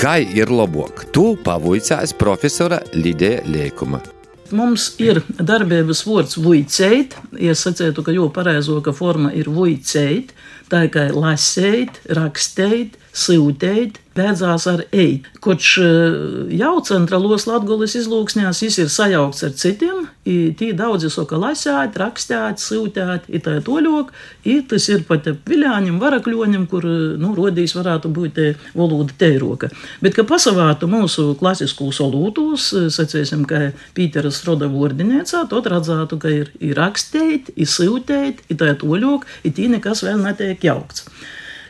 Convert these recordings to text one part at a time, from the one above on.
Kā ir labāk? Tu pavaicās profesora Lidija Liekuma. Mums ir darbības vārds vuicēt. Es sacītu, ka jau pareizoka forma ir vuicēt. Tā kā lasēt, rakstēt, sūtīt, beidzās ar eit. Koč eh, jau centrālos latgulis izlūksņās, jis ir sajaukts ar citiem, tī daudzi soka lasēt, rakstēt, sūtēt, i tā toļok, i tas ir pat viļāņam, varakļoņam, kur, nu, rodīs varētu būt valoda teiroka. Bet, ka pasavātu mūsu klasiskos olūtūs, sacēsim, ka Pīteras roda vordinēcā, tad redzētu, ka ir, ir rakstēt, ir sūtēt, i tā toļok, i tī nekas vēl netiek jaukts.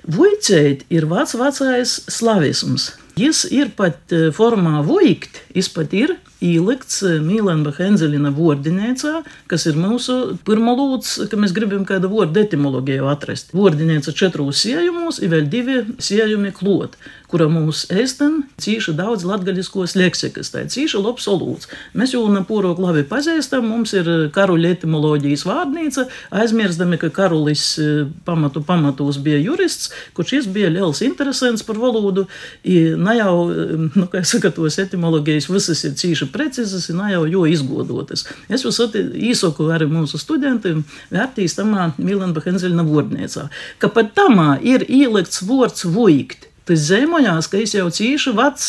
Vuicēt ir vecs vecais slavisms. Jis ir pat e, formā vuikt, jis pat ir ielikts e, Mīlēna Henzelina vārdinēcā, kas ir mūsu pirmā lūdz, ka mēs gribam kādu vārdu etimoloģiju atrast. Vārdinēca četros siejumos, ir vēl divi siejumi klot kura mums ēstam cīši daudz latgaļiskos leksikas, tā ir cīši labs solūts. Mēs jau un pūroku labi pazīstam, mums ir eh, karuļa etimoloģijas vārnīca, aizmirstami, ka karulis eh, pamatu pamatos bija jurists, kurš šis bija liels interesants par valodu, ne jau, eh, nu, kā saka, tos etimoloģijas visas ir cīši precizas, ne jau jo izgodotas. Es jūs īsoku arī mūsu studentiem vērtīs tamā Milana Henzeļna vārdniecā, ka pat tamā ir ielikts vārds vuikt tas zemojās, ka es jau cīšu vecs,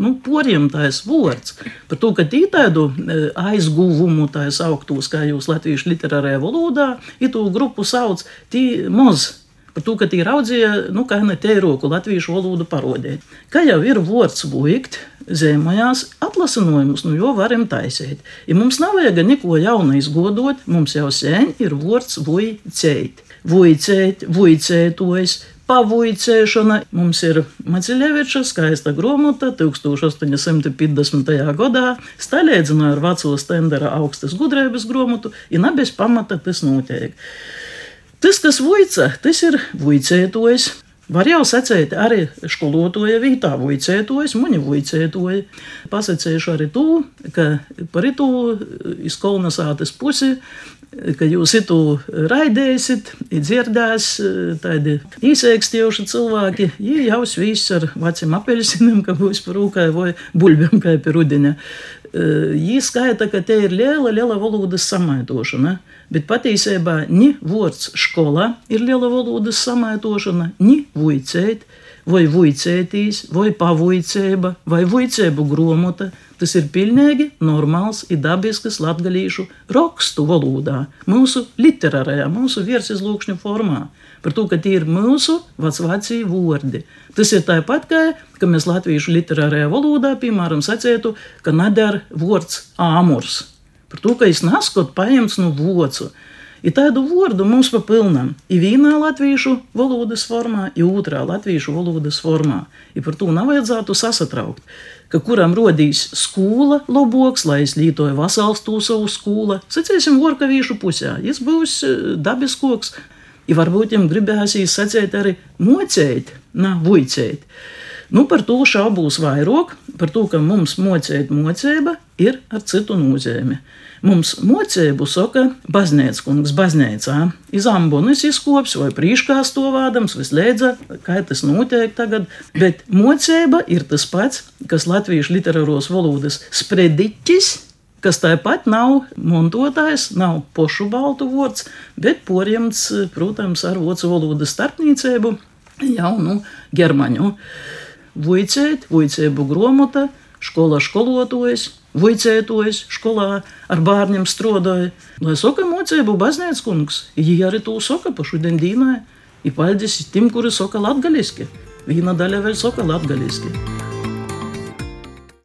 nu, poriem tais vārds. Par to, ka tī tādu e, aizguvumu tais augtos, kā jūs latviešu literārajā valodā, itu grupu sauc tī moz. Par to, ka tī raudzīja, nu, kā ne te roku latviešu valodu parodēt. Kā jau ir vārds vuikt, zemojās atlasinojumus, nu, jo varam taisīt. Ja mums nav vajag neko jaunu izgodot, mums jau sen ir vārds vuicēt. Vuicēt, vuicētojas, pavuicēšana. Mums ir Maciļeviča skaista grāmata 1850. gadā. Staļēdzināja ar veco stendera augstas gudrības grāmatu, ja nebēs pamata tas notiek. Tas, kas vuica, tas ir vuicētojs. Var jau secēt arī skolotāja vietā, vuicētojas, muņa vuicētoja. Pasacējuši arī to, ka par itu iz kolonizācijas pusi ka jūs itu raidēsiet, dzirdēs tādi īsēkstījuši cilvēki, viņi jau viss ar veciem apelsiniem, ka būs par rūkai vai buļbiem kā pie rudeņa. Viņi skaita, ka te ir liela, liela valodas samaitošana, bet patiesībā ni vārds skolā ir liela valodas samaitošana, ni vuicēt, vai vuicētīs, vai pavuicēba, vai vuicēbu gromota – Tas ir pilnīgi normāls un dabisks latgadījušu rakstu valodā, mūsu literārajā, mūsu virsizlūkšņu formā. Par to, ka tie ir mūsu vecvācija vārdi. Tas ir tāpat, kā, ka mēs latviešu literārajā valodā, piemēram, sacētu, ka nedara vārds āmurs. Par to, ka es neskot paņemts no vocu. Ir tādu vārdu mums pa pilnam. Ir vienā latviešu valodas formā, ir otrā latviešu valodas formā. Ir par to nav vajadzētu sasatraukt ka kuram rodīs skola loboks, lai es lietoju vasals to savu skolu, sacīsim, vorkavīšu pusē. Jis būs e, dabiskoks, ja varbūt jums gribēsīs sacīt arī mocēt, na, vuicēt. Nu, par to šaubūs vairāk, par to, ka mums mocēt mocība ir ar citu nozīmi. Mums mocību saka baznīcas kungs baznīcā. Iz ambunis izkops vai prīškā stovādams, vislēdza, kā tas notiek tagad, bet mocība ir tas pats, kas latviešu literāros valodas sprediķis, kas tāpat nav montotājs, nav pošu baltu vārds, bet porjams, protams, ar vācu valodas starpniecību jau nu, germaņu. Vuicēt, vuicēbu gromota, skola skolotojas, Vicētojas skolā ar bērniem strādāja. Lai saka, mocību baznīcas kungs, viņi arī to saka pa šodien dīnai. Ir paldies tiem, kuri saka latgaliski. Viena daļa vēl saka latgaliski.